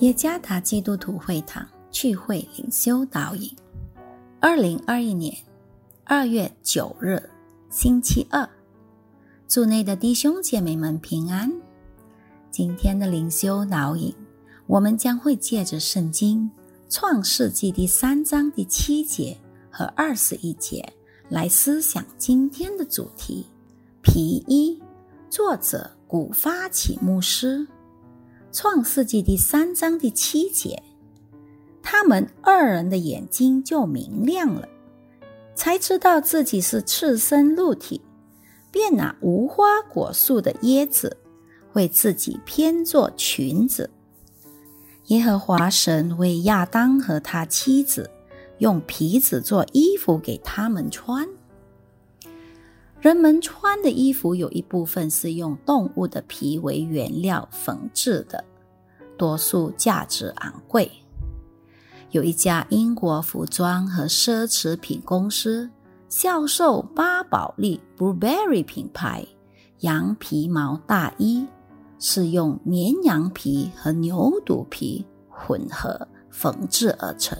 耶加达基督徒会堂聚会灵修导引，二零二一年二月九日星期二，祝内的弟兄姐妹们平安。今天的灵修导引，我们将会借着圣经创世纪第三章第七节和二十一节来思想今天的主题。皮衣，作者古发起牧师。创世纪第三章第七节，他们二人的眼睛就明亮了，才知道自己是赤身露体，便拿无花果树的椰子为自己编做裙子。耶和华神为亚当和他妻子用皮子做衣服给他们穿。人们穿的衣服有一部分是用动物的皮为原料缝制的，多数价值昂贵。有一家英国服装和奢侈品公司销售巴宝莉 （Burberry） 品牌羊皮毛大衣，是用绵羊皮和牛肚皮混合缝制而成，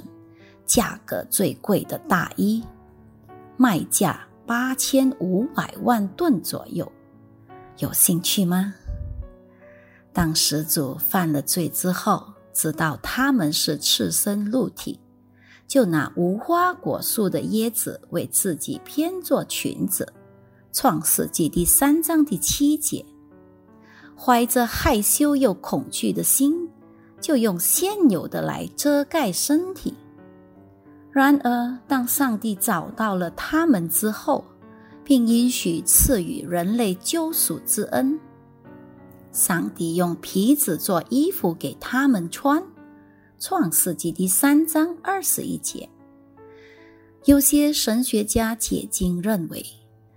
价格最贵的大衣，卖价。八千五百万吨左右，有兴趣吗？当始祖犯了罪之后，知道他们是赤身露体，就拿无花果树的椰子为自己编做裙子。创世纪第三章第七节，怀着害羞又恐惧的心，就用现有的来遮盖身体。然而，当上帝找到了他们之后，并允许赐予人类救赎之恩，上帝用皮子做衣服给他们穿。创世纪第三章二十一节。有些神学家解经认为，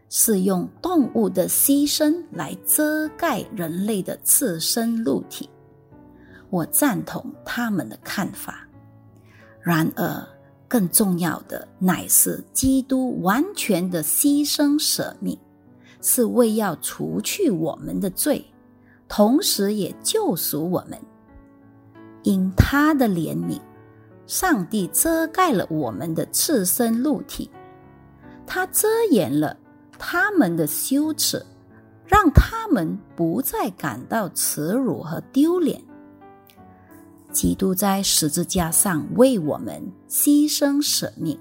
是用动物的牺牲来遮盖人类的赤身露体。我赞同他们的看法。然而，更重要的乃是基督完全的牺牲舍命，是为要除去我们的罪，同时也救赎我们。因他的怜悯，上帝遮盖了我们的赤身露体，他遮掩了他们的羞耻，让他们不再感到耻辱和丢脸。基督在十字架上为我们牺牲舍命，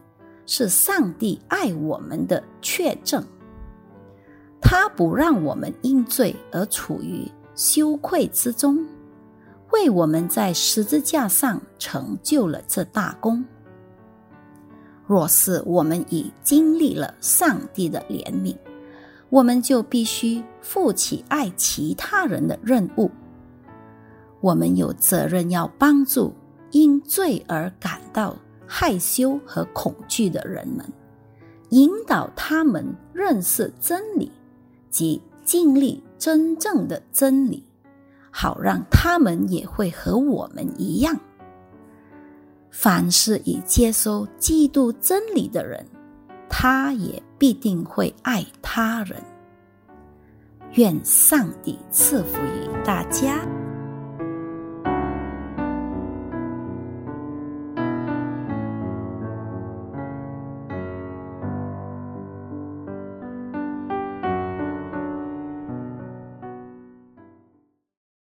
是上帝爱我们的确证。他不让我们因罪而处于羞愧之中，为我们在十字架上成就了这大功。若是我们已经历了上帝的怜悯，我们就必须负起爱其他人的任务。我们有责任要帮助因罪而感到害羞和恐惧的人们，引导他们认识真理及经历真正的真理，好让他们也会和我们一样。凡是已接收基督真理的人，他也必定会爱他人。愿上帝赐福于大家。